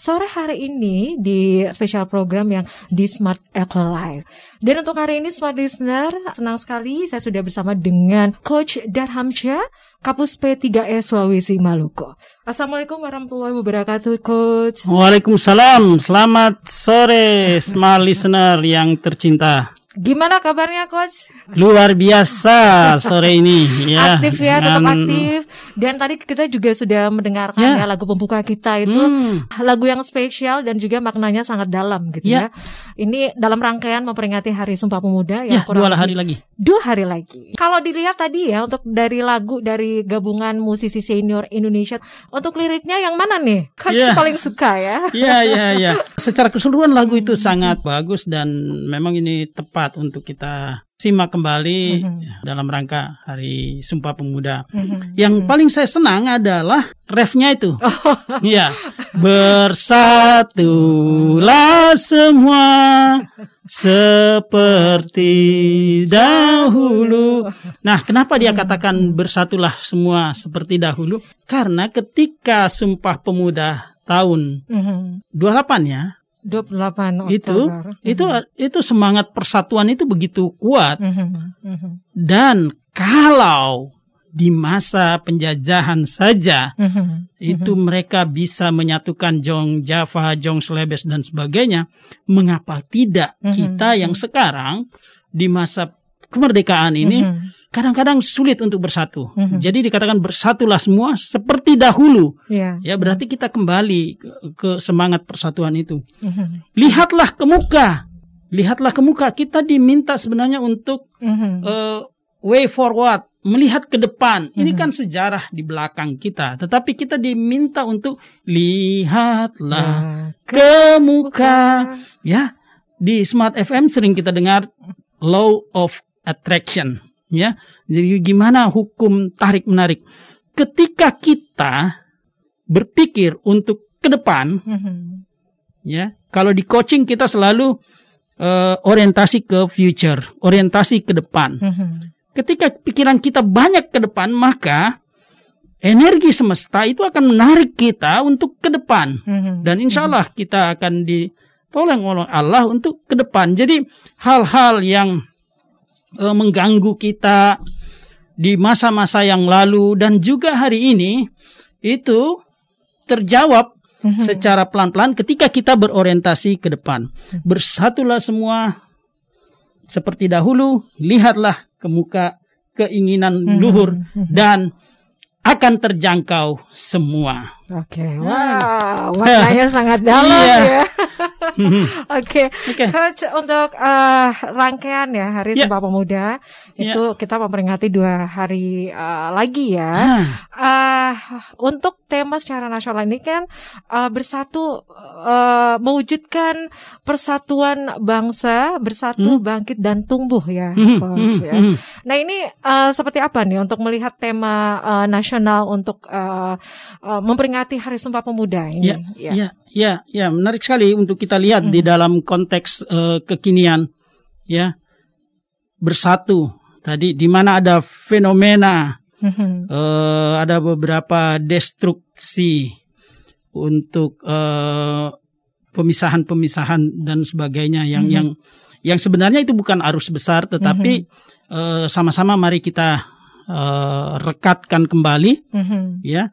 sore hari ini di spesial program yang di Smart Eco Live. Dan untuk hari ini Smart Listener, senang sekali saya sudah bersama dengan Coach Darhamsyah, Kapus P3E Sulawesi Maluku. Assalamualaikum warahmatullahi wabarakatuh, Coach. Waalaikumsalam. Selamat sore, Smart Listener yang tercinta. Gimana kabarnya coach? Luar biasa sore ini ya. Aktif ya, tetap aktif. Dan tadi kita juga sudah mendengarkan ya, ya lagu pembuka kita itu hmm. lagu yang spesial dan juga maknanya sangat dalam gitu ya. ya. Ini dalam rangkaian memperingati Hari Sumpah Pemuda yang ya, kurang dua hari lagi. Dua hari lagi. Kalau dilihat tadi ya untuk dari lagu dari gabungan musisi senior Indonesia untuk liriknya yang mana nih? Coach ya. paling suka ya. Iya iya iya. Secara keseluruhan lagu itu sangat bagus dan memang ini tepat tepat untuk kita simak kembali mm-hmm. dalam rangka Hari Sumpah Pemuda. Mm-hmm. Yang mm-hmm. paling saya senang adalah refnya itu. Iya. Oh. Bersatulah semua seperti dahulu. Nah, kenapa dia katakan bersatulah semua seperti dahulu? Karena ketika Sumpah Pemuda tahun mm-hmm. 28 ya, 28 Oktober. Itu mm-hmm. itu itu semangat persatuan itu begitu kuat. Mm-hmm. Mm-hmm. Dan kalau di masa penjajahan saja mm-hmm. itu mm-hmm. mereka bisa menyatukan Jong Java, Jong Slebes dan sebagainya, mengapa tidak mm-hmm. kita yang sekarang di masa kemerdekaan ini mm-hmm kadang-kadang sulit untuk bersatu. Mm -hmm. Jadi dikatakan bersatulah semua seperti dahulu. Yeah. Ya berarti kita kembali ke, ke semangat persatuan itu. Mm -hmm. Lihatlah ke muka, lihatlah ke muka. Kita diminta sebenarnya untuk mm -hmm. uh, way forward, melihat ke depan. Mm -hmm. Ini kan sejarah di belakang kita, tetapi kita diminta untuk lihatlah ya, ke muka. Ya, di Smart FM sering kita dengar law of attraction ya. Jadi gimana hukum tarik menarik? Ketika kita berpikir untuk ke depan, mm-hmm. ya. Kalau di coaching kita selalu uh, orientasi ke future, orientasi ke depan. Mm-hmm. Ketika pikiran kita banyak ke depan, maka energi semesta itu akan menarik kita untuk ke depan. Mm-hmm. Dan insya Allah kita akan ditolong oleh Allah untuk ke depan. Jadi hal-hal yang uh, mengganggu kita di masa-masa yang lalu dan juga hari ini itu terjawab mm-hmm. secara pelan-pelan ketika kita berorientasi ke depan. Bersatulah semua seperti dahulu, lihatlah ke muka keinginan mm-hmm. luhur mm-hmm. dan akan terjangkau semua. Oke, okay. wow, maknanya sangat dalam iya. ya. Oke, okay. okay. Coach untuk uh, rangkaian ya Hari yeah. Sumpah Pemuda yeah. itu kita memperingati dua hari uh, lagi ya. Hmm. Uh, untuk tema secara nasional ini kan uh, bersatu uh, mewujudkan persatuan bangsa, bersatu hmm. bangkit dan tumbuh ya, hmm. Coach hmm. ya. Hmm. Nah ini uh, seperti apa nih untuk melihat tema uh, nasional untuk uh, uh, memperingati Hari Sumpah Pemuda ini. Ya, ya, ya, ya, ya menarik sekali untuk kita lihat hmm. di dalam konteks uh, kekinian, ya bersatu. Tadi di mana ada fenomena, hmm. uh, ada beberapa destruksi untuk uh, pemisahan-pemisahan dan sebagainya yang hmm. yang yang sebenarnya itu bukan arus besar, tetapi mm-hmm. uh, sama-sama mari kita uh, rekatkan kembali, mm-hmm. ya.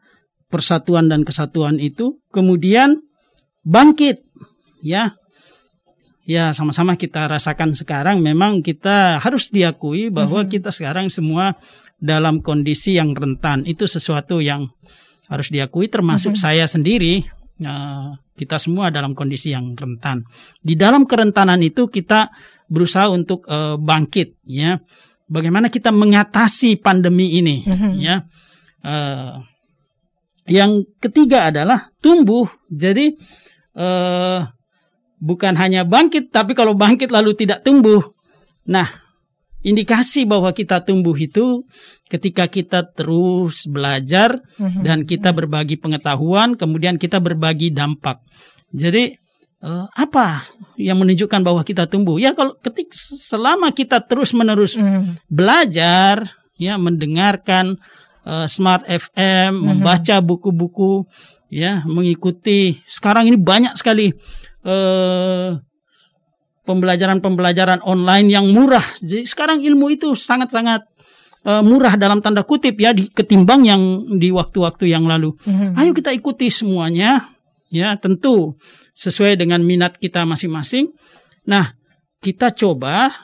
Persatuan dan kesatuan itu kemudian bangkit ya. Ya sama-sama kita rasakan sekarang. Memang kita harus diakui bahwa mm-hmm. kita sekarang semua dalam kondisi yang rentan. Itu sesuatu yang harus diakui termasuk mm-hmm. saya sendiri. Uh, kita semua dalam kondisi yang rentan. Di dalam kerentanan itu kita berusaha untuk uh, bangkit ya bagaimana kita mengatasi pandemi ini mm-hmm. ya uh, yang ketiga adalah tumbuh. Jadi eh, bukan hanya bangkit, tapi kalau bangkit lalu tidak tumbuh. Nah, indikasi bahwa kita tumbuh itu ketika kita terus belajar mm-hmm. dan kita berbagi pengetahuan, kemudian kita berbagi dampak. Jadi eh, apa yang menunjukkan bahwa kita tumbuh? Ya kalau ketik selama kita terus menerus mm-hmm. belajar, ya mendengarkan uh, Smart FM, mm-hmm. membaca buku-buku ya mengikuti sekarang ini banyak sekali eh, pembelajaran-pembelajaran online yang murah. Jadi sekarang ilmu itu sangat-sangat uh, murah dalam tanda kutip ya di, ketimbang yang di waktu-waktu yang lalu. Mm-hmm. Ayo kita ikuti semuanya ya tentu sesuai dengan minat kita masing-masing. Nah, kita coba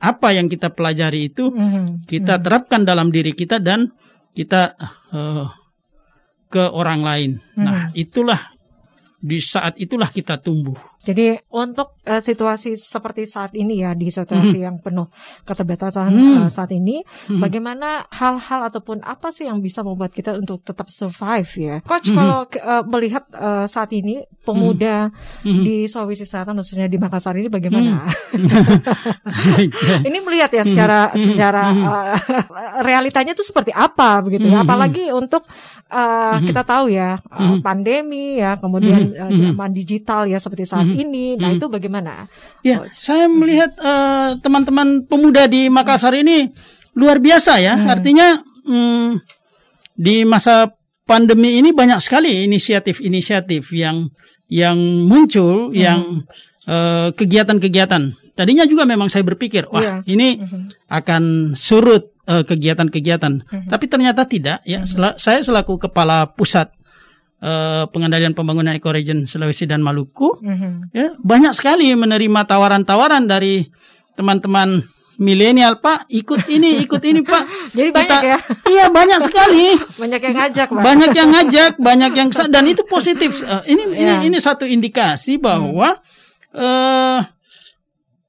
apa yang kita pelajari itu mm-hmm. kita terapkan dalam diri kita dan kita uh, ke orang lain. Mm-hmm. Nah, itulah di saat itulah kita tumbuh. Jadi untuk uh, situasi seperti saat ini ya di situasi hmm. yang penuh keterbatasan hmm. uh, saat ini, hmm. bagaimana hal-hal ataupun apa sih yang bisa membuat kita untuk tetap survive ya, Coach? Hmm. Kalau uh, melihat uh, saat ini pemuda hmm. di Sulawesi Selatan khususnya di Makassar ini bagaimana? Hmm. ini melihat ya secara hmm. secara uh, realitanya itu seperti apa begitu ya, apalagi untuk uh, hmm. kita tahu ya uh, pandemi ya, kemudian uh, zaman digital ya seperti saat hmm. ini. Nah, hmm. itu bagaimana? Ya, Coach? saya melihat uh, teman-teman pemuda di Makassar ini luar biasa ya. Hmm. Artinya hmm, di masa pandemi ini banyak sekali inisiatif-inisiatif yang yang muncul, hmm. yang kegiatan eh, kegiatan-kegiatan. Tadinya juga memang saya berpikir, wah yeah. ini hmm. akan surut kegiatan-kegiatan, uh, tapi ternyata tidak. Ya, sel saya selaku kepala pusat uh, pengendalian pembangunan ekoregion Sulawesi dan Maluku, mm-hmm. ya banyak sekali menerima tawaran-tawaran dari teman-teman milenial Pak ikut ini ikut ini Pak jadi Kita, banyak ya iya banyak sekali banyak yang ngajak Pak banyak yang ngajak banyak yang dan itu positif uh, ini yeah. ini ini satu indikasi bahwa hmm. uh,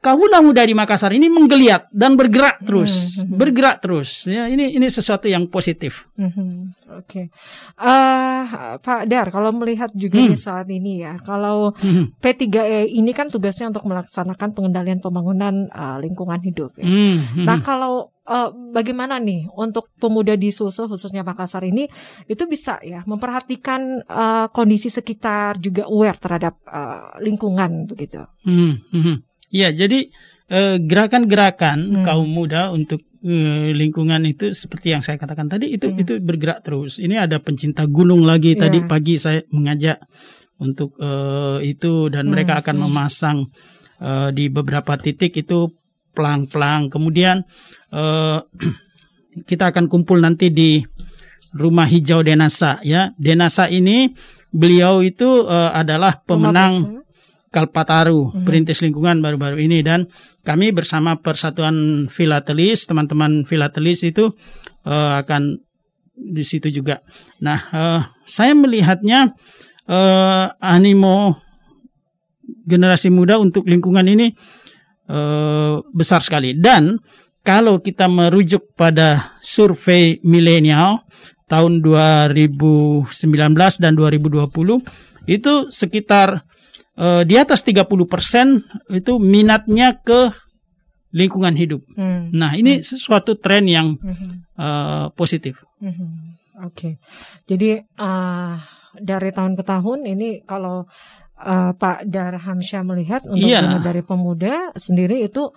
Kaulah muda di Makassar ini menggeliat dan bergerak terus, mm-hmm. bergerak terus. Ya, ini ini sesuatu yang positif. Mm-hmm. Oke, okay. uh, Pak Dar, kalau melihat juga mm. nih saat ini ya, kalau mm-hmm. P3E ini kan tugasnya untuk melaksanakan pengendalian pembangunan uh, lingkungan hidup. Ya. Mm-hmm. Nah, kalau uh, bagaimana nih untuk pemuda di Sulsel khususnya Makassar ini itu bisa ya memperhatikan uh, kondisi sekitar juga aware terhadap uh, lingkungan begitu. Mm-hmm. Iya, jadi eh, gerakan-gerakan hmm. kaum muda untuk uh, lingkungan itu seperti yang saya katakan tadi itu hmm. itu bergerak terus. Ini ada pencinta gunung lagi yeah. tadi pagi saya mengajak untuk uh, itu dan hmm. mereka akan hmm. memasang uh, di beberapa titik itu pelang-pelang. Kemudian uh, kita akan kumpul nanti di rumah hijau Denasa ya. Denasa ini beliau itu uh, adalah pemenang Kalpataru, hmm. perintis lingkungan baru-baru ini dan kami bersama Persatuan Filatelis, teman-teman Filatelis itu uh, akan di situ juga. Nah, uh, saya melihatnya uh, animo generasi muda untuk lingkungan ini uh, besar sekali dan kalau kita merujuk pada survei milenial tahun 2019 dan 2020 itu sekitar uh, di atas 30% itu minatnya ke lingkungan hidup. Hmm. Nah, ini hmm. sesuatu tren yang hmm. uh, positif. Hmm. Oke. Okay. Jadi uh, dari tahun ke tahun ini kalau uh, Pak Darhamsyah melihat untuk yeah. dari pemuda sendiri itu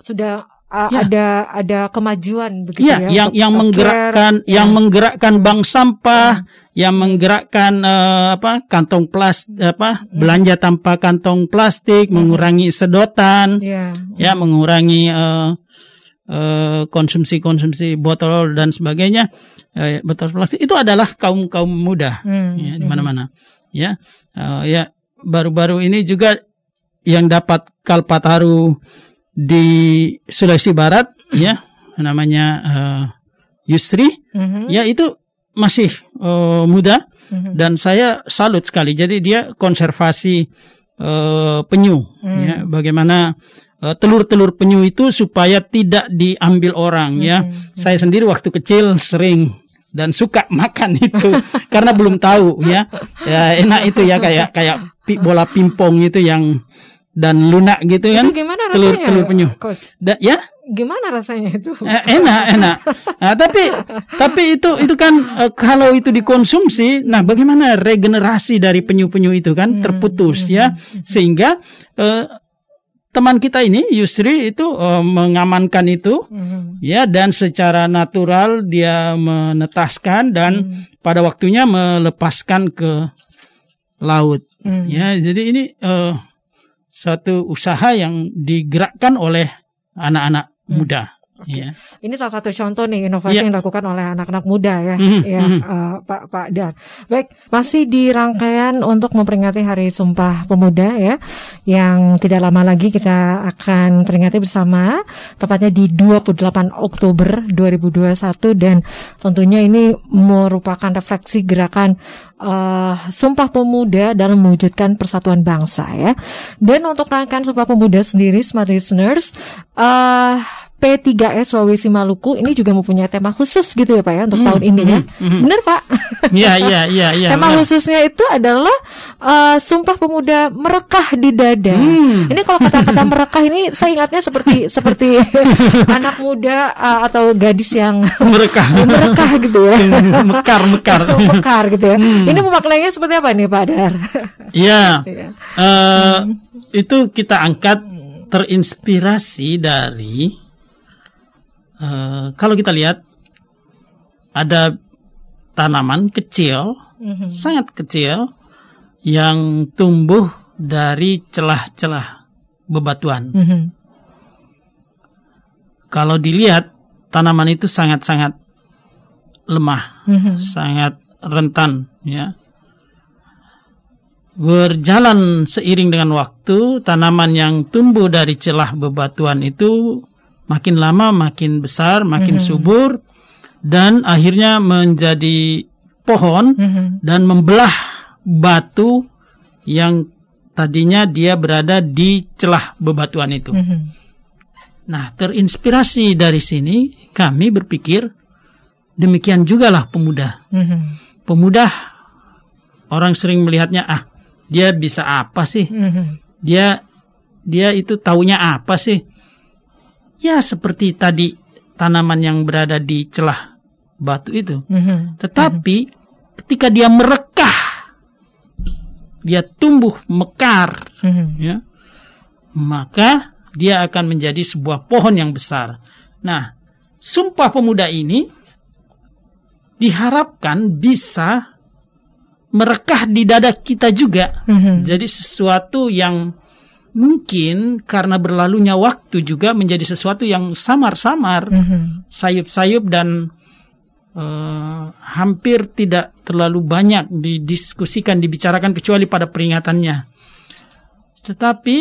sudah uh, ya. ada ada kemajuan begitu ya, ya yang yang menggerakkan care, yang ya. menggerakkan bank sampah hmm. Yang menggerakkan uh, apa kantong plastik apa hmm. belanja tanpa kantong plastik hmm. mengurangi sedotan ya, ya mengurangi uh, uh, konsumsi konsumsi botol dan sebagainya uh, botol plastik itu adalah kaum kaum muda hmm. ya, di mana mana ya uh, ya baru-baru ini juga yang dapat Kalpataru di Sulawesi Barat ya namanya uh, Yusri mm-hmm. ya itu masih uh, muda mm-hmm. dan saya salut sekali jadi dia konservasi uh, penyu mm-hmm. ya bagaimana uh, telur-telur penyu itu supaya tidak diambil orang mm-hmm. ya mhm. saya sendiri waktu kecil sering dan suka makan itu karena belum tahu ya ya enak itu ya kayak kayak bola pimpong itu yang dan lunak gitu kan. Itu gimana rasanya? Telur, telur penyu. Coach. Da, ya? Gimana rasanya itu? Eh, enak, enak. Nah, tapi tapi itu itu kan uh, kalau itu dikonsumsi, nah bagaimana regenerasi dari penyu-penyu itu kan hmm. terputus hmm. ya. Sehingga uh, teman kita ini Yusri itu uh, mengamankan itu mm-hmm. ya dan secara natural dia menetaskan dan mm-hmm. pada waktunya melepaskan ke laut mm-hmm. ya jadi ini uh, suatu usaha yang digerakkan oleh anak-anak mm-hmm. Okay. Yeah. Ini salah satu contoh nih inovasi yeah. yang dilakukan oleh anak-anak muda ya, mm-hmm. ya mm-hmm. Uh, Pak Pak Dan. Baik, masih di rangkaian untuk memperingati Hari Sumpah Pemuda ya, yang tidak lama lagi kita akan peringati bersama, tepatnya di 28 Oktober 2021 dan tentunya ini merupakan refleksi gerakan uh, Sumpah Pemuda dalam mewujudkan persatuan bangsa ya. Dan untuk rangkaian Sumpah Pemuda sendiri, smart listeners, uh, P3S Sulawesi Maluku ini juga mempunyai tema khusus gitu ya Pak ya untuk mm, tahun ini ya. Mm, mm. Benar Pak? Iya iya iya iya. Tema bener. khususnya itu adalah uh, Sumpah Pemuda merekah di dada. Mm. Ini kalau kata-kata merekah ini saya ingatnya seperti seperti anak muda uh, atau gadis yang merekah merekah gitu ya. mekar mekar. mekar gitu ya. Mm. Ini memaknainya seperti apa nih Pak Dar? Iya. uh, mm. Itu kita angkat terinspirasi dari Eh, kalau kita lihat ada tanaman kecil, mm-hmm. sangat kecil yang tumbuh dari celah-celah bebatuan. Mm-hmm. Kalau dilihat tanaman itu sangat-sangat lemah, mm-hmm. sangat rentan, ya. Berjalan seiring dengan waktu, tanaman yang tumbuh dari celah bebatuan itu makin lama makin besar, makin mm -hmm. subur dan akhirnya menjadi pohon mm -hmm. dan membelah batu yang tadinya dia berada di celah bebatuan itu. Mm -hmm. Nah, terinspirasi dari sini kami berpikir demikian juga lah pemuda. Mm -hmm. Pemuda orang sering melihatnya ah dia bisa apa sih? Mm -hmm. Dia dia itu taunya apa sih? Ya seperti tadi tanaman yang berada di celah batu itu. Mm-hmm. Tetapi mm-hmm. ketika dia merekah, dia tumbuh mekar, mm-hmm. ya, maka dia akan menjadi sebuah pohon yang besar. Nah, sumpah pemuda ini diharapkan bisa merekah di dada kita juga. Mm-hmm. Jadi sesuatu yang mungkin karena berlalunya waktu juga menjadi sesuatu yang samar-samar, mm-hmm. sayup-sayup dan uh, hampir tidak terlalu banyak didiskusikan, dibicarakan kecuali pada peringatannya. Tetapi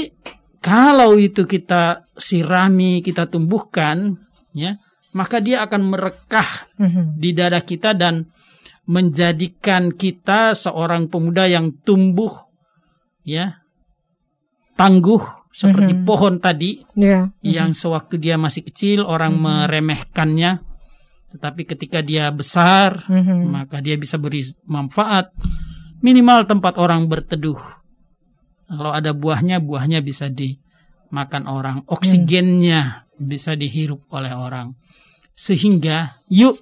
kalau itu kita sirami, kita tumbuhkan, ya, maka dia akan merekah mm-hmm. di dada kita dan menjadikan kita seorang pemuda yang tumbuh, ya, tangguh seperti mm -hmm. pohon tadi yeah. yang sewaktu dia masih kecil orang mm -hmm. meremehkannya tetapi ketika dia besar mm -hmm. maka dia bisa beri manfaat minimal tempat orang berteduh kalau ada buahnya buahnya bisa dimakan orang oksigennya mm. bisa dihirup oleh orang sehingga yuk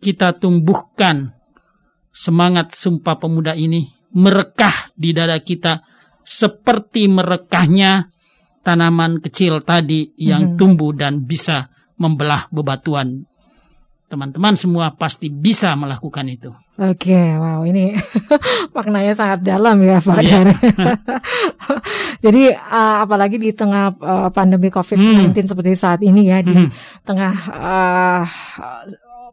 kita tumbuhkan semangat sumpah pemuda ini merekah di dada kita seperti merekahnya tanaman kecil tadi yang hmm. tumbuh dan bisa membelah bebatuan. Teman-teman semua pasti bisa melakukan itu. Oke, okay, wow ini maknanya sangat dalam ya Pak yeah. Jadi uh, apalagi di tengah uh, pandemi COVID-19 hmm. seperti saat ini ya, hmm. di tengah uh,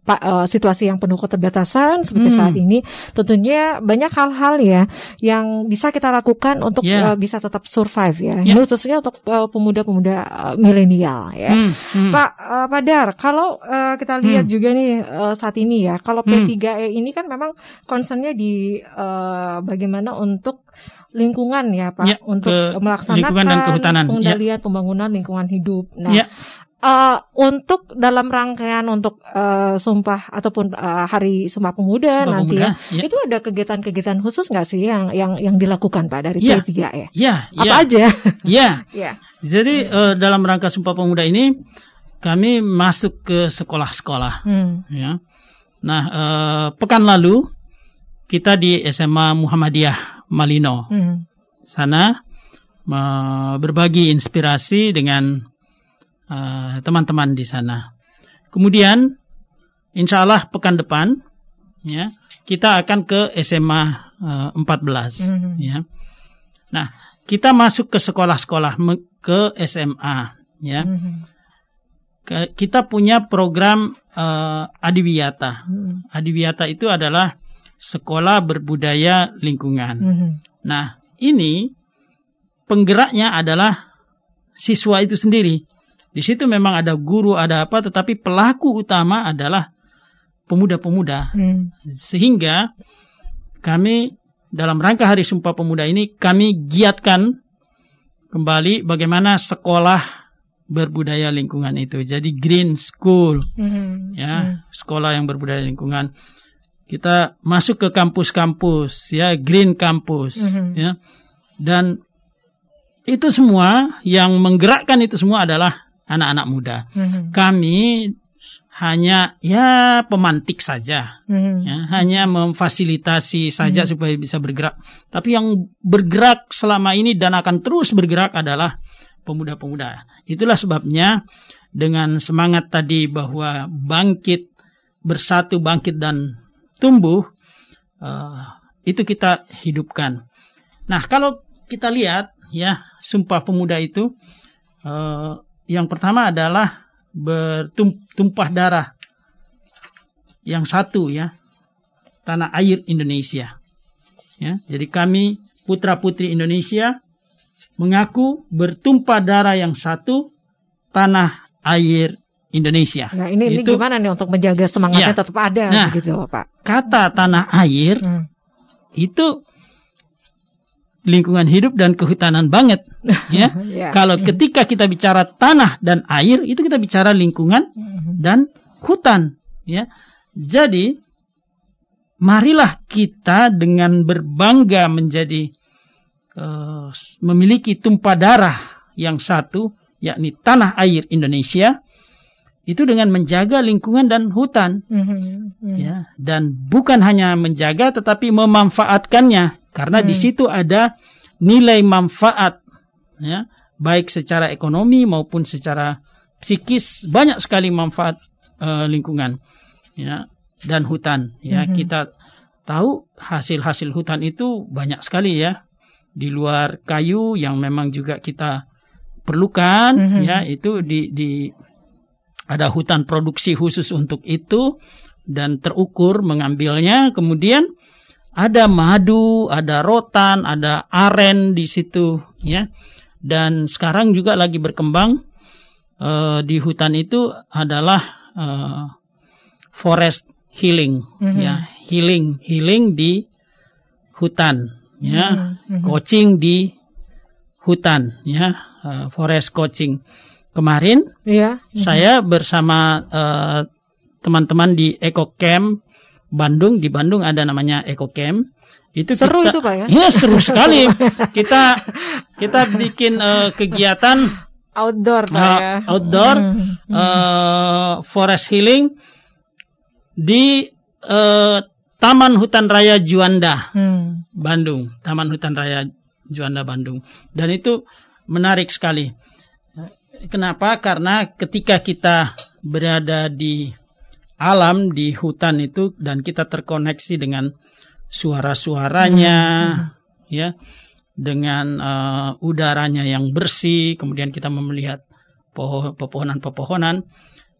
pa, uh, situasi yang penuh keterbatasan seperti hmm. saat ini, tentunya banyak hal-hal ya yang bisa kita lakukan untuk yeah. uh, bisa tetap survive ya. Yeah. Ini khususnya untuk uh, pemuda-pemuda uh, milenial ya. Hmm. Hmm. Pak uh, Padar, kalau uh, kita lihat hmm. juga nih uh, saat ini ya, kalau P3E ini kan memang concernnya di uh, bagaimana untuk lingkungan ya Pak ya, untuk melaksanakan pengendalian ya. pembangunan lingkungan hidup. Nah, ya uh, untuk dalam rangkaian untuk uh, sumpah ataupun uh, hari Sumpah Pemuda sumpah nanti ya, ya, itu ada kegiatan-kegiatan khusus nggak sih yang yang yang dilakukan Pak dari ya, P3 ya? Ya, apa ya. aja? Ya. ya. Jadi uh, dalam rangka Sumpah Pemuda ini kami masuk ke sekolah-sekolah. Hmm. Ya. Nah, uh, pekan lalu kita di SMA Muhammadiyah Malino. Hmm. Sana berbagi inspirasi dengan uh, teman-teman uh, di sana. Kemudian, insya Allah pekan depan, ya kita akan ke SMA uh, 14, mm -hmm. ya. Nah, kita masuk ke sekolah-sekolah ke SMA, ya. Mm -hmm. ke, kita punya program uh, Adiwiyata. Mm -hmm. Adiwiyata itu adalah sekolah berbudaya lingkungan. Mm -hmm. Nah, ini penggeraknya adalah siswa itu sendiri. Di situ memang ada guru, ada apa, tetapi pelaku utama adalah pemuda-pemuda. Hmm. Sehingga kami dalam rangka Hari Sumpah Pemuda ini kami giatkan kembali bagaimana sekolah berbudaya lingkungan itu. Jadi green school, hmm. ya hmm. sekolah yang berbudaya lingkungan. Kita masuk ke kampus-kampus, ya green campus, hmm. ya dan itu semua yang menggerakkan itu semua adalah anak-anak muda. Mm-hmm. Kami hanya ya pemantik saja, mm-hmm. ya, hanya memfasilitasi saja mm-hmm. supaya bisa bergerak. Tapi yang bergerak selama ini dan akan terus bergerak adalah pemuda-pemuda. Itulah sebabnya dengan semangat tadi bahwa bangkit, bersatu, bangkit dan tumbuh, uh, itu kita hidupkan. Nah, kalau kita lihat ya Sumpah Pemuda itu uh, yang pertama adalah bertumpah darah. Yang satu ya, tanah air Indonesia. Ya, jadi kami putra-putri Indonesia mengaku bertumpah darah yang satu tanah air Indonesia. Nah, ini, itu, ini gimana nih untuk menjaga semangatnya ya, tetap ada nah, gitu, Pak? Kata tanah air hmm. itu lingkungan hidup dan kehutanan banget ya. yeah. Kalau ketika kita bicara tanah dan air itu kita bicara lingkungan mm-hmm. dan hutan ya. Jadi marilah kita dengan berbangga menjadi uh, memiliki tumpah darah yang satu yakni tanah air Indonesia itu dengan menjaga lingkungan dan hutan mm-hmm. ya dan bukan hanya menjaga tetapi memanfaatkannya karena hmm. di situ ada nilai manfaat ya, baik secara ekonomi maupun secara psikis banyak sekali manfaat uh, lingkungan ya dan hutan ya. Hmm. Kita tahu hasil-hasil hutan itu banyak sekali ya. Di luar kayu yang memang juga kita perlukan hmm. ya itu di di ada hutan produksi khusus untuk itu dan terukur mengambilnya kemudian ada madu, ada rotan, ada aren di situ ya. Dan sekarang juga lagi berkembang uh, di hutan itu adalah uh, forest healing mm-hmm. ya, healing healing di hutan ya, mm-hmm. coaching di hutan ya, uh, forest coaching. Kemarin yeah. mm-hmm. saya bersama uh, teman-teman di Eco Camp Bandung di Bandung ada namanya Eco Camp. Itu seru kita, itu Pak ya? Iya seru sekali. kita kita bikin uh, kegiatan outdoor Pak uh, ya. Outdoor hmm. uh, forest healing di uh, Taman Hutan Raya Juanda, hmm. Bandung. Taman Hutan Raya Juanda Bandung. Dan itu menarik sekali. Kenapa? Karena ketika kita berada di alam di hutan itu dan kita terkoneksi dengan suara-suaranya hmm. ya dengan uh, udaranya yang bersih kemudian kita melihat pepohonan-pepohonan.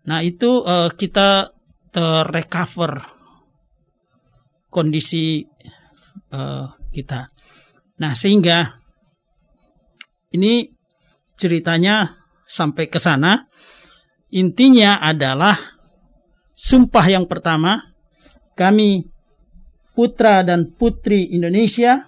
Nah itu uh, kita terrecover kondisi uh, kita. Nah sehingga ini ceritanya sampai ke sana. Intinya adalah Sumpah yang pertama, kami putra dan putri Indonesia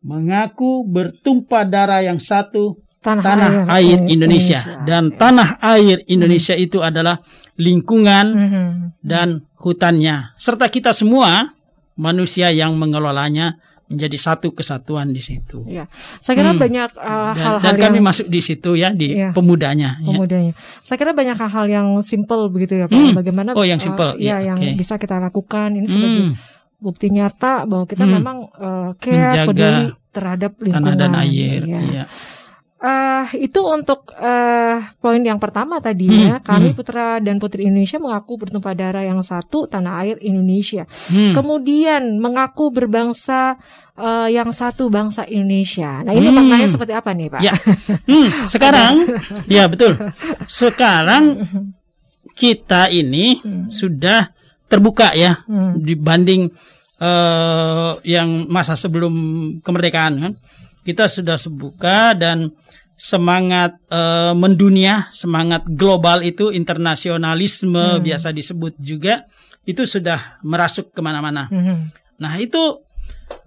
mengaku bertumpah darah yang satu tanah, tanah air, air Indonesia. Indonesia dan tanah air Indonesia hmm. itu adalah lingkungan hmm. dan hutannya serta kita semua manusia yang mengelolanya menjadi satu kesatuan di situ. Ya, saya kira hmm. banyak uh, hal-hal dan, dan kami yang, masuk di situ ya di ya, pemudanya. Ya. Pemudanya. Ya. Saya kira banyak hal-hal yang simple begitu ya Pak. Hmm. Bagaimana? Oh yang simple. Uh, ya, ya, yang okay. bisa kita lakukan ini sebagai hmm. bukti nyata bahwa kita hmm. memang uh, care Menjaga peduli terhadap lingkungan. Tanah dan air. Ya. Ya. Uh, itu untuk uh, poin yang pertama tadi hmm, ya. Kami hmm. putra dan putri Indonesia mengaku bertumpah darah yang satu tanah air Indonesia. Hmm. Kemudian mengaku berbangsa uh, yang satu bangsa Indonesia. Nah ini hmm. maknanya seperti apa nih Pak? Ya. Hmm, sekarang, ya betul. Sekarang kita ini hmm. sudah terbuka ya hmm. dibanding uh, yang masa sebelum kemerdekaan kan kita sudah sebuka dan semangat uh, mendunia, semangat global itu internasionalisme hmm. biasa disebut juga itu sudah merasuk ke mana-mana. Hmm. Nah itu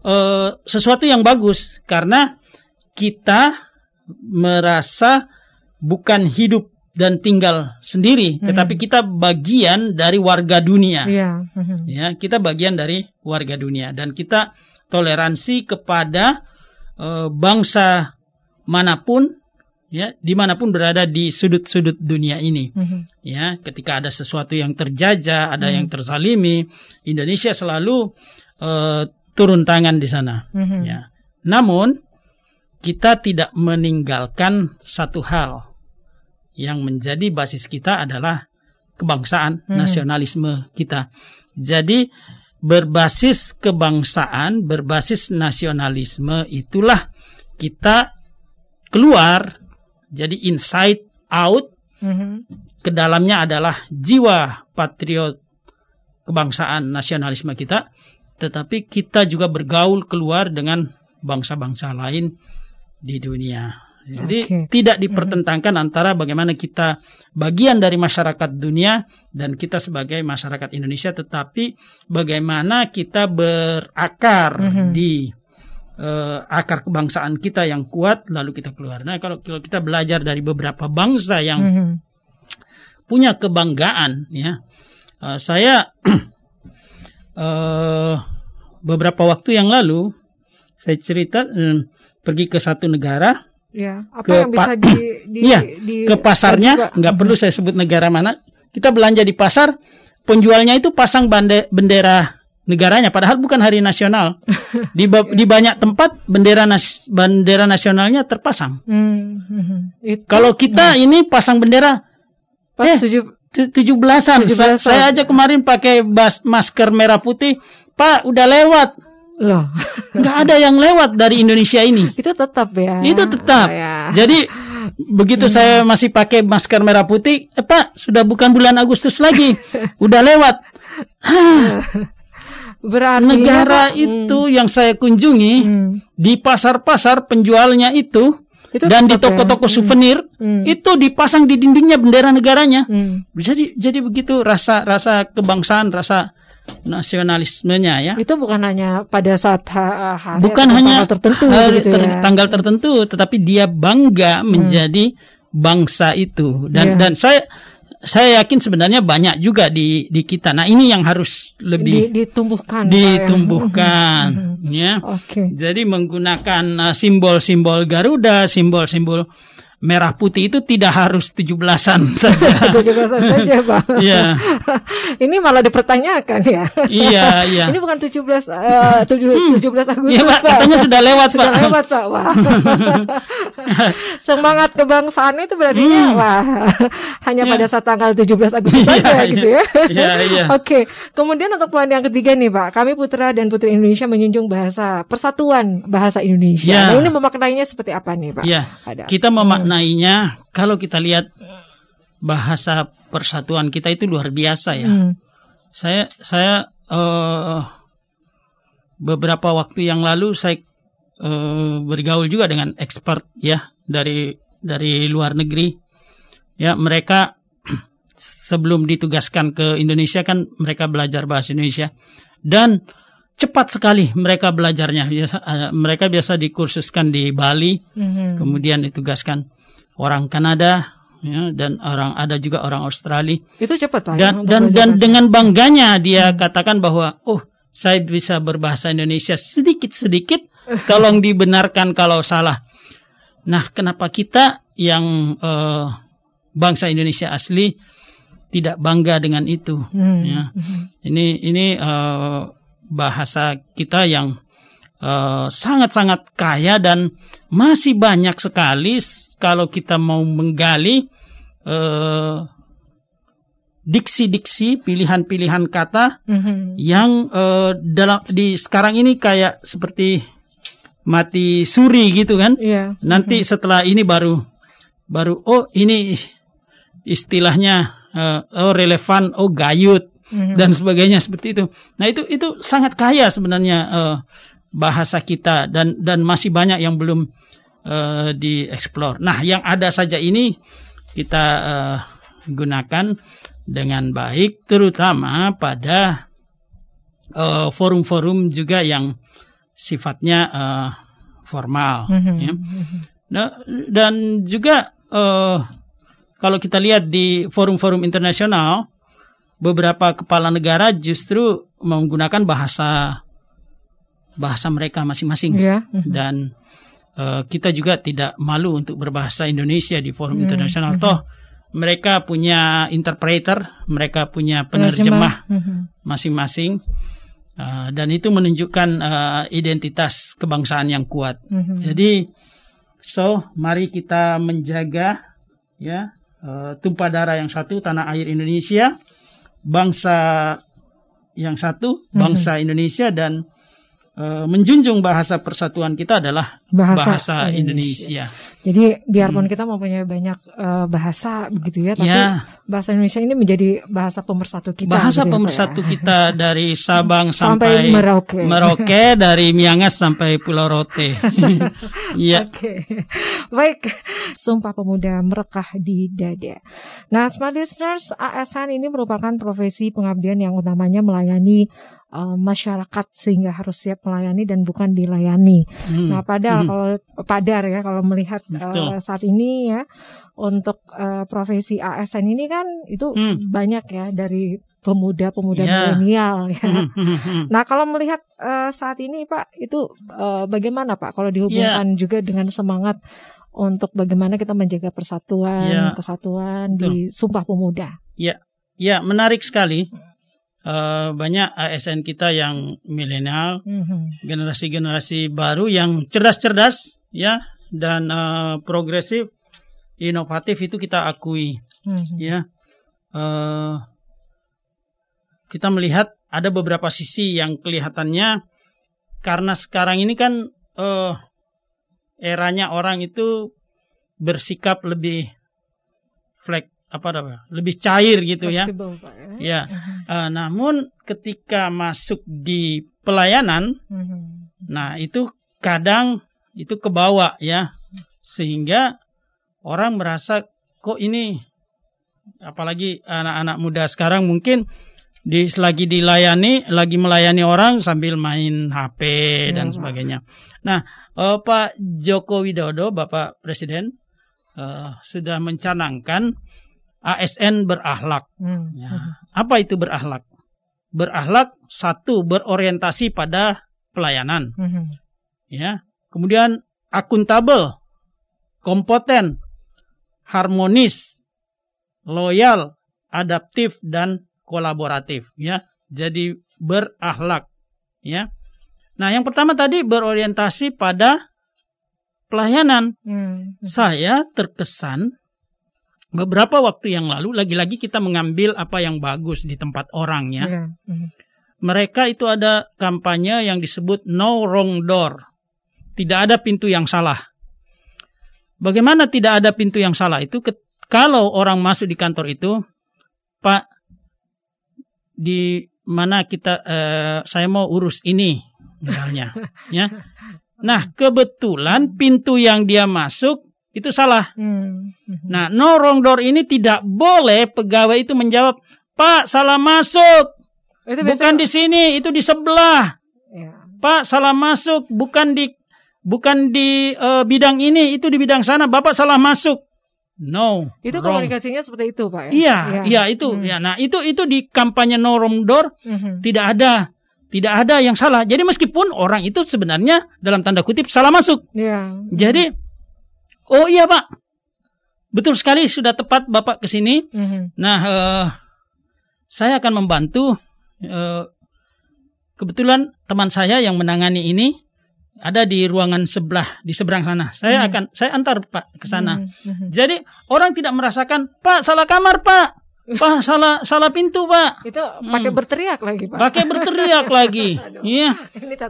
uh, sesuatu yang bagus karena kita merasa bukan hidup dan tinggal sendiri, hmm. tetapi kita bagian dari warga dunia. Yeah. Hmm. Ya, kita bagian dari warga dunia dan kita toleransi kepada uh, bangsa mana pun ya di mana pun berada di sudut-sudut dunia ini mm-hmm. ya ketika ada sesuatu yang terjajah ada mm-hmm. yang terzalimi Indonesia selalu uh, turun tangan di sana mm-hmm. ya namun kita tidak meninggalkan satu hal yang menjadi basis kita adalah kebangsaan mm-hmm. nasionalisme kita jadi berbasis kebangsaan, berbasis nasionalisme itulah kita keluar jadi inside out mm-hmm. ke dalamnya adalah jiwa patriot kebangsaan nasionalisme kita tetapi kita juga bergaul keluar dengan bangsa-bangsa lain di dunia. Jadi okay. tidak dipertentangkan mm-hmm. antara bagaimana kita bagian dari masyarakat dunia dan kita sebagai masyarakat Indonesia, tetapi bagaimana kita berakar mm-hmm. di uh, akar kebangsaan kita yang kuat, lalu kita keluar. Nah, kalau, kalau kita belajar dari beberapa bangsa yang mm-hmm. punya kebanggaan, ya, uh, saya uh, beberapa waktu yang lalu saya cerita um, pergi ke satu negara Ya, apa ke yang bisa di, di, ya, di ke pasarnya nggak perlu saya sebut negara mana. Kita belanja di pasar, penjualnya itu pasang bande, bendera negaranya padahal bukan hari nasional. Di di banyak tempat bendera nas, bendera nasionalnya terpasang. Hmm, hmm, hmm. Itu, Kalau kita hmm. ini pasang bendera pas eh, tujuh tujuh belasan. Saya aja kemarin pakai bas, masker merah putih. Pak, udah lewat Loh, nggak ada yang lewat dari Indonesia ini. Itu tetap ya. Itu tetap. Oh, ya. Jadi begitu hmm. saya masih pakai masker merah putih, eh Pak, sudah bukan bulan Agustus lagi, udah lewat. Berarti negara ya, itu hmm. yang saya kunjungi hmm. di pasar-pasar penjualnya itu, itu dan di toko-toko ya? souvenir hmm. itu dipasang di dindingnya bendera negaranya. Hmm. Jadi jadi begitu rasa rasa kebangsaan, rasa nasionalismenya ya. Itu bukan hanya pada saat hari bukan hanya tanggal tertentu hari, gitu ter, ya. tanggal tertentu tetapi dia bangga hmm. menjadi bangsa itu dan yeah. dan saya saya yakin sebenarnya banyak juga di di kita. Nah, ini yang harus lebih di, ditumbuhkan ditumbuhkan ya. Oke. Okay. Jadi menggunakan uh, simbol-simbol Garuda, simbol-simbol merah putih itu tidak harus tujuh belasan saja. tujuh belasan saja, Pak. Iya. Ini malah dipertanyakan ya. Iya, iya. Ini bukan tujuh belas eh, hmm. tujuh belas Agustus, ya, Pak. Katanya sudah lewat, sudah Pak. lewat, Pak. Wah. Semangat kebangsaan itu berarti hmm. wah hanya ya. pada saat tanggal 17 Agustus iya, saja ya, gitu ya. Iya, iya. Oke. Kemudian untuk poin yang ketiga nih, Pak. Kami putra dan putri Indonesia menjunjung bahasa persatuan bahasa Indonesia. Ya. Nah, ini memaknainya seperti apa nih, Pak? Iya. Kita memaknai memaknainya kalau kita lihat bahasa persatuan kita itu luar biasa ya. Hmm. Saya saya uh, beberapa waktu yang lalu saya uh, bergaul juga dengan expert ya dari dari luar negeri. Ya, mereka sebelum ditugaskan ke Indonesia kan mereka belajar bahasa Indonesia dan cepat sekali mereka belajarnya. Biasa, uh, mereka biasa dikursuskan di Bali, mm -hmm. kemudian ditugaskan orang Kanada ya dan orang ada juga orang Australia. Itu cepat Pak. Dan dan, dan dengan bangganya dia hmm. katakan bahwa oh saya bisa berbahasa Indonesia sedikit-sedikit tolong dibenarkan kalau salah. Nah, kenapa kita yang uh, bangsa Indonesia asli tidak bangga dengan itu hmm. ya. Ini ini uh, bahasa kita yang sangat-sangat uh, kaya dan masih banyak sekali kalau kita mau menggali uh, diksi-diksi pilihan-pilihan kata mm-hmm. yang uh, dalam di sekarang ini kayak seperti mati suri gitu kan. Yeah. Nanti mm-hmm. setelah ini baru baru oh ini istilahnya uh, oh relevan oh gayut mm-hmm. dan sebagainya seperti itu. Nah itu itu sangat kaya sebenarnya uh, bahasa kita dan dan masih banyak yang belum uh, dieksplor. Nah, yang ada saja ini kita uh, gunakan dengan baik, terutama pada forum-forum uh, juga yang sifatnya uh, formal. Mm -hmm. ya. Nah, dan juga uh, kalau kita lihat di forum-forum internasional, beberapa kepala negara justru menggunakan bahasa bahasa mereka masing-masing yeah. Mhm. dan uh, kita juga tidak malu untuk berbahasa Indonesia di forum mm. internasional mm -hmm. toh mereka punya interpreter mereka punya penerjemah mhm. masing-masing uh, dan itu menunjukkan uh, identitas kebangsaan yang kuat mm -hmm. jadi so mari kita menjaga ya uh, tumpah darah yang satu tanah air Indonesia bangsa yang satu bangsa mm -hmm. Indonesia dan Eh, menjunjung bahasa persatuan kita adalah bahasa, bahasa Indonesia. Indonesia. Jadi biarpun hmm. kita mempunyai banyak uh, bahasa begitu ya, tapi ya. bahasa Indonesia ini menjadi bahasa pemersatu kita. Bahasa gitu pemersatu ya. kita dari Sabang sampai, sampai Merauke. Merauke dari Miangas sampai Pulau Rote. ya. Oke. Baik, Sumpah Pemuda merekah di dada. Nah, smart listeners, ASN ini merupakan profesi pengabdian yang utamanya melayani uh, masyarakat sehingga harus siap melayani dan bukan dilayani. Hmm. Nah, padahal hmm. kalau padar ya kalau melihat uh, saat ini ya untuk uh, profesi ASN ini kan itu hmm. banyak ya dari pemuda-pemuda yeah. milenial ya. Hmm, hmm, hmm, nah, kalau melihat uh, saat ini Pak itu uh, bagaimana Pak kalau dihubungkan yeah. juga dengan semangat untuk bagaimana kita menjaga persatuan, yeah. kesatuan Tuh. di Sumpah Pemuda. Ya, ya menarik sekali uh, banyak ASN kita yang milenial, mm-hmm. generasi-generasi baru yang cerdas-cerdas ya dan uh, progresif, inovatif itu kita akui mm-hmm. ya. Uh, kita melihat ada beberapa sisi yang kelihatannya karena sekarang ini kan uh, eranya orang itu bersikap lebih flek apa apa lebih cair gitu ya. Pak, ya. ya. Uh, namun ketika masuk di pelayanan, uh-huh. nah itu kadang itu kebawa ya, sehingga orang merasa kok ini, apalagi anak-anak muda sekarang mungkin di lagi dilayani, lagi melayani orang sambil main HP ya, dan sebagainya. Nah, uh, Pak Joko Widodo, Bapak Presiden, uh, sudah mencanangkan ASN berakhlak. Hmm. Ya. Apa itu berakhlak? Berakhlak satu berorientasi pada pelayanan. Hmm. Ya. Kemudian akuntabel, kompeten, harmonis, loyal, adaptif dan kolaboratif ya. Jadi berakhlak ya. Nah, yang pertama tadi berorientasi pada pelayanan. Hmm. Saya terkesan beberapa waktu yang lalu lagi-lagi kita mengambil apa yang bagus di tempat orang ya. Yeah. Mm. Mereka itu ada kampanye yang disebut no wrong door. Tidak ada pintu yang salah. Bagaimana tidak ada pintu yang salah itu kalau orang masuk di kantor itu, Pak di mana kita uh, saya mau urus ini misalnya ya. Nah, kebetulan pintu yang dia masuk itu salah. Hmm. Nah, no wrong door ini tidak boleh pegawai itu menjawab, Pak salah masuk, itu bukan di sini, itu di sebelah. Ya. Pak salah masuk, bukan di bukan di uh, bidang ini, itu di bidang sana. Bapak salah masuk. No. Itu wrong. komunikasinya seperti itu, Pak. Ya? Iya, ya. iya itu. Hmm. Ya, nah itu itu di kampanye no wrong door hmm. tidak ada tidak ada yang salah. Jadi meskipun orang itu sebenarnya dalam tanda kutip salah masuk. Ya. Jadi Oh iya Pak, betul sekali sudah tepat Bapak ke sini. Mm-hmm. Nah, uh, saya akan membantu. Uh, kebetulan teman saya yang menangani ini ada di ruangan sebelah di seberang sana. Saya hmm. akan saya antar Pak ke sana. Hmm. Hmm. Jadi orang tidak merasakan Pak salah kamar Pak. Pak salah salah pintu pak. Itu pakai hmm. berteriak lagi pak. Pakai berteriak lagi. Iya.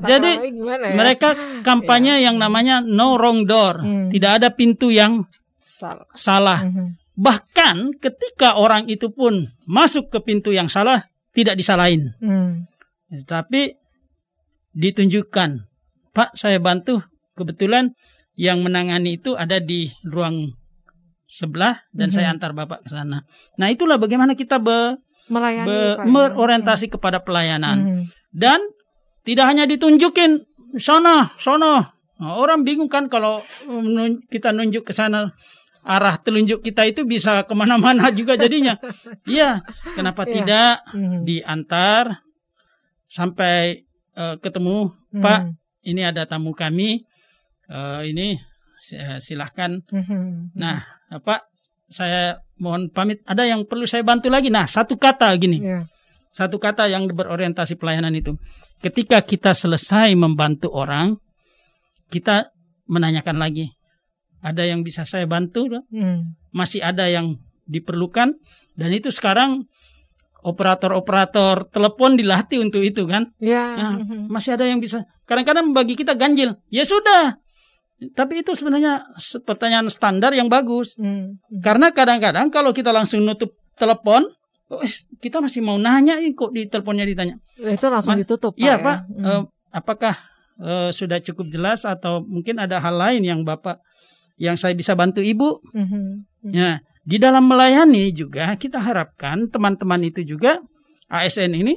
Jadi ya? mereka kampanye ya. yang namanya no wrong door. Hmm. Tidak ada pintu yang salah. salah. Hmm. Bahkan ketika orang itu pun masuk ke pintu yang salah tidak disalahin. Hmm. Tapi ditunjukkan, Pak saya bantu. Kebetulan yang menangani itu ada di ruang sebelah dan mm -hmm. saya antar Bapak ke sana. Nah, itulah bagaimana kita be, melayani be, berorientasi ya. kepada pelayanan. Mm -hmm. Dan tidak hanya ditunjukin sana, sana. Nah, orang bingung kan kalau kita nunjuk ke sana arah telunjuk kita itu bisa ke mana-mana juga jadinya. Iya, kenapa yeah. tidak mm -hmm. diantar sampai uh, ketemu mm -hmm. Pak? Ini ada tamu kami. Uh, ini silahkan. Mm -hmm. Nah, Pak, saya mohon pamit. Ada yang perlu saya bantu lagi. Nah, satu kata gini. Yeah. Satu kata yang berorientasi pelayanan itu. Ketika kita selesai membantu orang, kita menanyakan lagi. Ada yang bisa saya bantu? Hmm. Masih ada yang diperlukan? Dan itu sekarang operator-operator telepon dilatih untuk itu kan? Ya. Nah, hmm. masih ada yang bisa. Kadang-kadang bagi kita ganjil. Ya sudah, tapi itu sebenarnya pertanyaan standar yang bagus. Hmm. Karena kadang-kadang kalau kita langsung nutup telepon, oh, kita masih mau nanya kok di teleponnya ditanya. Itu langsung Man, ditutup. Iya, Pak. Ya? Hmm. Uh, apakah uh, sudah cukup jelas atau mungkin ada hal lain yang Bapak yang saya bisa bantu Ibu? Hmm. Hmm. Ya, di dalam melayani juga kita harapkan teman-teman itu juga ASN ini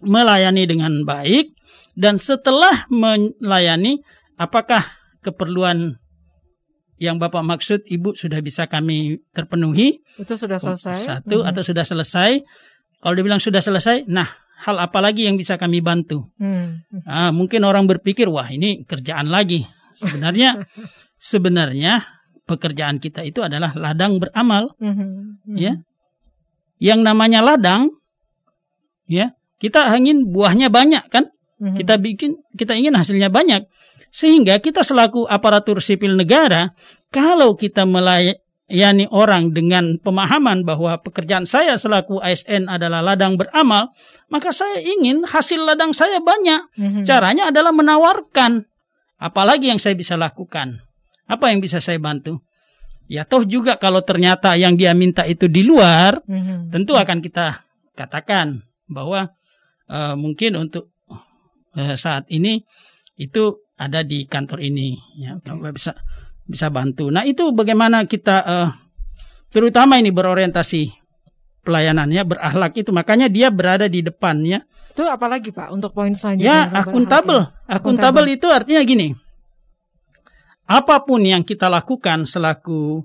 melayani dengan baik dan setelah melayani apakah keperluan yang Bapak maksud Ibu sudah bisa kami terpenuhi. Itu sudah selesai. Satu hmm. atau sudah selesai. Kalau dibilang sudah selesai, nah hal apa lagi yang bisa kami bantu? Hmm. Nah, mungkin orang berpikir wah ini kerjaan lagi. Sebenarnya sebenarnya pekerjaan kita itu adalah ladang beramal. Hmm. Hmm. Ya. Yang namanya ladang ya, kita ingin buahnya banyak kan? Hmm. Kita bikin kita ingin hasilnya banyak. Sehingga kita selaku aparatur sipil negara, kalau kita melayani orang dengan pemahaman bahwa pekerjaan saya selaku ASN adalah ladang beramal, maka saya ingin hasil ladang saya banyak. Mm-hmm. Caranya adalah menawarkan apalagi yang saya bisa lakukan. Apa yang bisa saya bantu? Ya toh juga kalau ternyata yang dia minta itu di luar, mm-hmm. tentu akan kita katakan bahwa uh, mungkin untuk uh, saat ini itu ada di kantor ini ya okay. bisa bisa bantu. Nah itu bagaimana kita uh, terutama ini berorientasi pelayanannya berakhlak itu makanya dia berada di depannya. Itu apalagi Pak untuk poin selanjutnya? Ya akuntabel. Akuntabel itu artinya gini. Apa pun yang kita lakukan selaku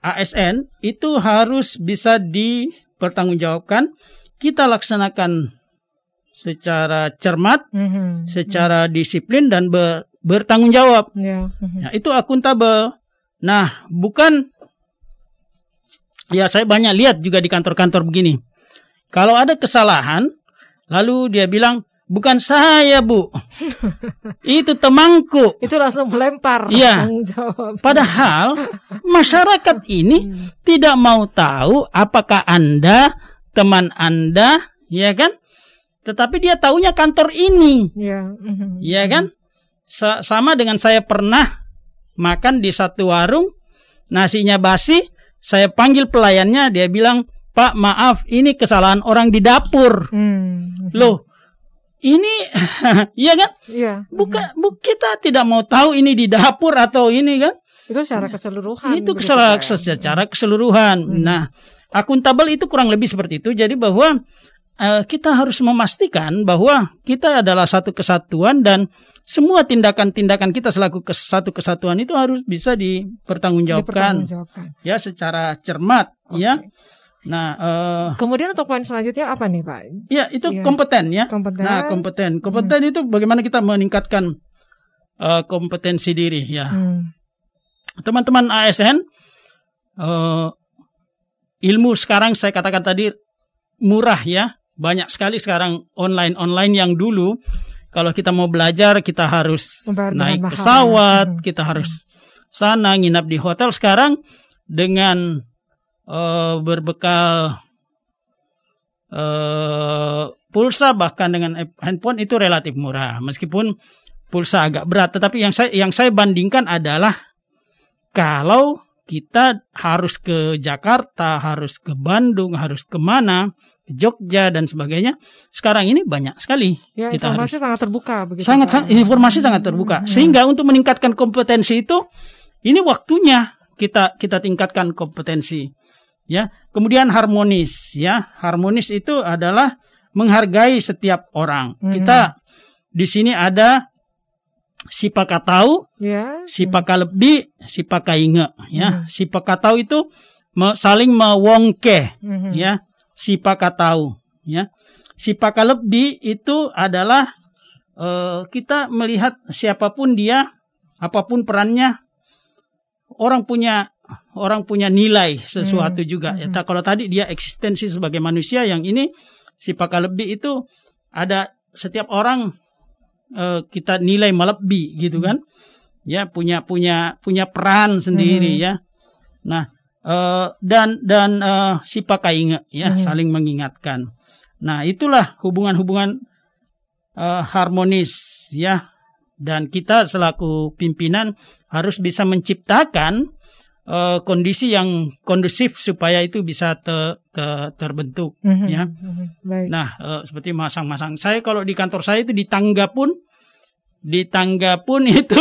ASN itu harus bisa dipertanggungjawabkan. Kita laksanakan secara cermat, mm-hmm. secara disiplin dan ber, bertanggung jawab. Yeah. Mm-hmm. Nah, itu akuntabel. Nah, bukan ya saya banyak lihat juga di kantor-kantor begini. Kalau ada kesalahan, lalu dia bilang bukan saya bu, itu temanku. Itu langsung melempar. Iya. Padahal masyarakat ini hmm. tidak mau tahu apakah anda teman anda, ya kan? Tetapi dia taunya kantor ini. Iya. Iya kan? Sa sama dengan saya pernah makan di satu warung, nasinya basi, saya panggil pelayannya, dia bilang, Pak maaf, ini kesalahan orang di dapur. Hmm. Loh, ini, iya kan? Iya. Buka, bu, kita tidak mau tahu ini di dapur atau ini kan? Itu secara keseluruhan. Itu secara, secara keseluruhan. Hmm. Nah, akuntabel itu kurang lebih seperti itu. Jadi bahwa kita harus memastikan bahwa kita adalah satu kesatuan dan semua tindakan-tindakan kita selaku satu kesatuan itu harus bisa dipertanggungjawabkan, dipertanggungjawabkan. ya secara cermat okay. ya. Nah, uh, kemudian untuk poin selanjutnya apa nih Pak? Ya itu ya. kompeten ya. Kompeten. Nah kompeten, kompeten hmm. itu bagaimana kita meningkatkan uh, kompetensi diri ya. Hmm. Teman-teman ASN, uh, ilmu sekarang saya katakan tadi murah ya banyak sekali sekarang online-online yang dulu kalau kita mau belajar kita harus Membayar naik pesawat, hmm. kita harus sana nginap di hotel. Sekarang dengan uh, berbekal uh, pulsa bahkan dengan handphone itu relatif murah. Meskipun pulsa agak berat, tetapi yang saya yang saya bandingkan adalah kalau kita harus ke Jakarta, harus ke Bandung, harus ke mana, Jogja dan sebagainya. Sekarang ini banyak sekali. Ya, kita informasi harus, sangat terbuka. Begitu sangat, sangat informasi sangat terbuka. Hmm. Sehingga untuk meningkatkan kompetensi itu, ini waktunya kita kita tingkatkan kompetensi. Ya, kemudian harmonis. Ya, harmonis itu adalah menghargai setiap orang. Hmm. Kita di sini ada si pakatau, ya. si lebih, si pakainge. Ya, hmm. si pakatau itu saling mewongke. Hmm. Ya, sipaka tahu ya sipaka lebih itu adalah uh, kita melihat siapa pun dia apa pun perannya orang punya orang punya nilai sesuatu hmm. juga ya hmm. kalau tadi dia eksistensi sebagai manusia yang ini sipaka lebih itu ada setiap orang uh, kita nilai melebihi gitu kan ya punya punya punya peran sendiri hmm. ya nah uh, dan dan uh, si pakai ingat ya hmm. saling mengingatkan. Nah itulah hubungan-hubungan uh, harmonis ya dan kita selaku pimpinan harus bisa menciptakan uh, kondisi yang kondusif supaya itu bisa te, te, terbentuk mm-hmm. ya. Mm-hmm. Baik. Nah uh, seperti masang-masang saya kalau di kantor saya itu di tangga pun di tangga pun itu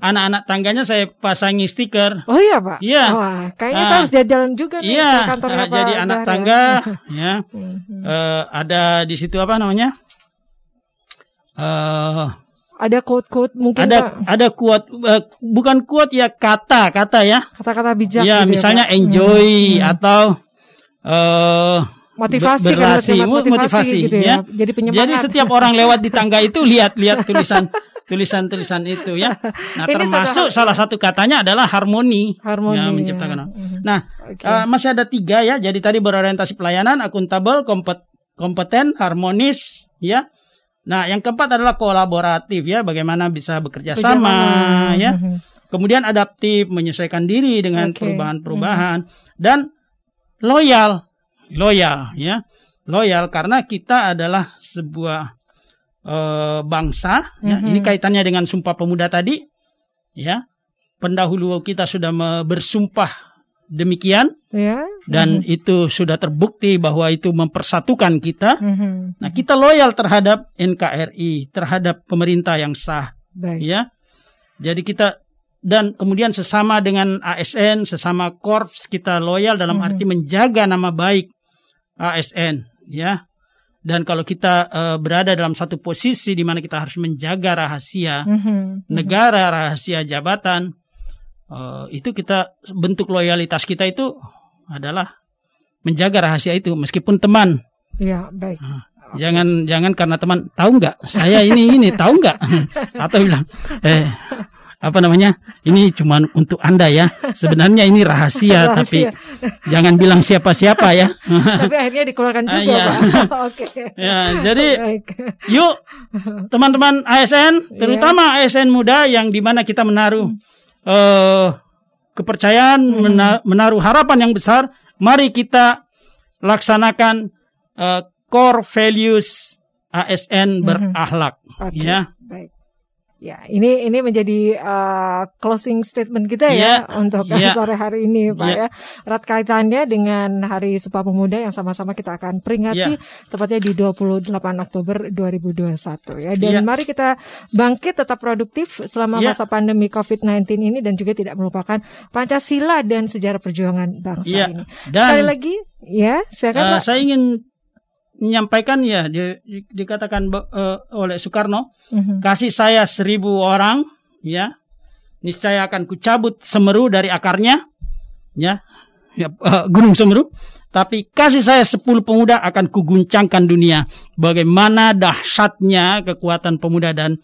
anak-anak tangganya saya pasangi stiker. Oh iya pak? Iya. Wah, kayaknya uh, saya harus jalan juga nih iya, ke kantornya uh. Jadi anak tangga ya, uh, ada di situ apa namanya? Uh, ada quote-quote mungkin ada Pak. ada quote uh, bukan quote ya kata kata ya kata-kata bijak ya gitu misalnya ya, enjoy hmm. atau uh, motivasi berasi, kan, motivasi, motivasi gitu ya. ya. Jadi penyemangat. Jadi setiap orang lewat di tangga itu lihat lihat tulisan tulisan-tulisan itu ya. Nah, Ini termasuk salah satu katanya adalah harmoni. Harmoni. Ya, menciptakan. Ya. Nah, okay. uh, masih ada tiga ya. Jadi tadi berorientasi pelayanan, akuntabel, kompet, kompeten, harmonis, ya. Nah, yang keempat adalah kolaboratif ya. Bagaimana bisa bekerja sama, ya. Mhm. Kemudian adaptif, menyesuaikan diri dengan perubahan-perubahan okay. dan loyal, loyal, ya. Loyal karena kita adalah sebuah uh, bangsa. Mm-hmm. Ya, ini kaitannya dengan Sumpah Pemuda tadi. Ya, pendahulu kita sudah bersumpah demikian, yeah. dan mm-hmm. itu sudah terbukti bahwa itu mempersatukan kita. Mm-hmm. Nah, kita loyal terhadap NKRI, terhadap pemerintah yang sah. Baik. Ya, jadi kita dan kemudian sesama dengan ASN, sesama korps kita loyal dalam mm-hmm. arti menjaga nama baik ASN. Ya, dan kalau kita uh, berada dalam satu posisi di mana kita harus menjaga rahasia mm-hmm. negara, rahasia jabatan, uh, itu kita bentuk loyalitas kita itu adalah menjaga rahasia itu meskipun teman. Ya baik. Uh, Okay. Jangan jangan karena teman tahu nggak saya ini ini tahu nggak atau bilang eh apa namanya ini cuma untuk anda ya sebenarnya ini rahasia, rahasia. tapi jangan bilang siapa-siapa ya tapi akhirnya dikeluarkan juga ya. oke ya jadi yuk teman-teman ASN terutama yeah. ASN muda yang di mana kita menaruh uh, kepercayaan hmm. menaruh harapan yang besar mari kita laksanakan uh, core values ASN hmm. berakhlak okay. ya Baik. Ya, ini ini menjadi uh, closing statement kita ya, ya untuk ya. sore hari ini, Pak ya. ya. Erat kaitannya dengan Hari Sumpah Pemuda yang sama-sama kita akan peringati ya. tepatnya di 28 Oktober 2021 ya. Dan ya. mari kita bangkit tetap produktif selama ya. masa pandemi COVID-19 ini dan juga tidak melupakan Pancasila dan sejarah perjuangan bangsa ya. ini. Dan, Sekali lagi, ya, silakan uh, Saya ingin menyampaikan ya di, di, dikatakan uh, oleh Soekarno mm-hmm. kasih saya seribu orang ya. Niscaya akan kucabut semeru dari akarnya ya, ya uh, gunung semeru. Tapi kasih saya sepuluh pemuda akan kuguncangkan dunia. Bagaimana dahsyatnya kekuatan pemuda dan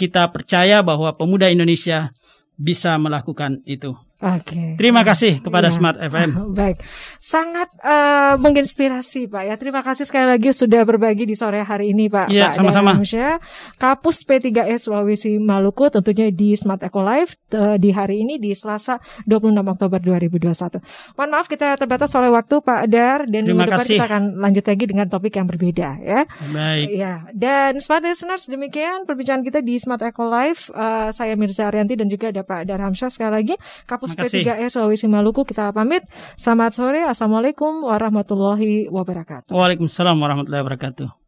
kita percaya bahwa pemuda Indonesia bisa melakukan itu Oke. Okay. Terima kasih kepada ya. Smart FM. Baik, sangat uh, menginspirasi Pak ya. Terima kasih sekali lagi sudah berbagi di sore hari ini Pak. Iya, sama-sama. Kapus P3E Sulawesi Maluku tentunya di Smart Eco Life uh, di hari ini di Selasa 26 Oktober 2021. Mohon maaf kita terbatas oleh waktu Pak Dar dan Terima minggu depan kita akan lanjut lagi dengan topik yang berbeda ya. Baik. Ya, dan Smart Listeners demikian perbincangan kita di Smart Eco Life. Uh, saya Mirza Arianti dan juga ada Pak Dar Hamsyah sekali lagi. Kapus P3E Sulawesi Maluku kita pamit. Selamat sore. Assalamualaikum warahmatullahi wabarakatuh. Waalaikumsalam warahmatullahi wabarakatuh.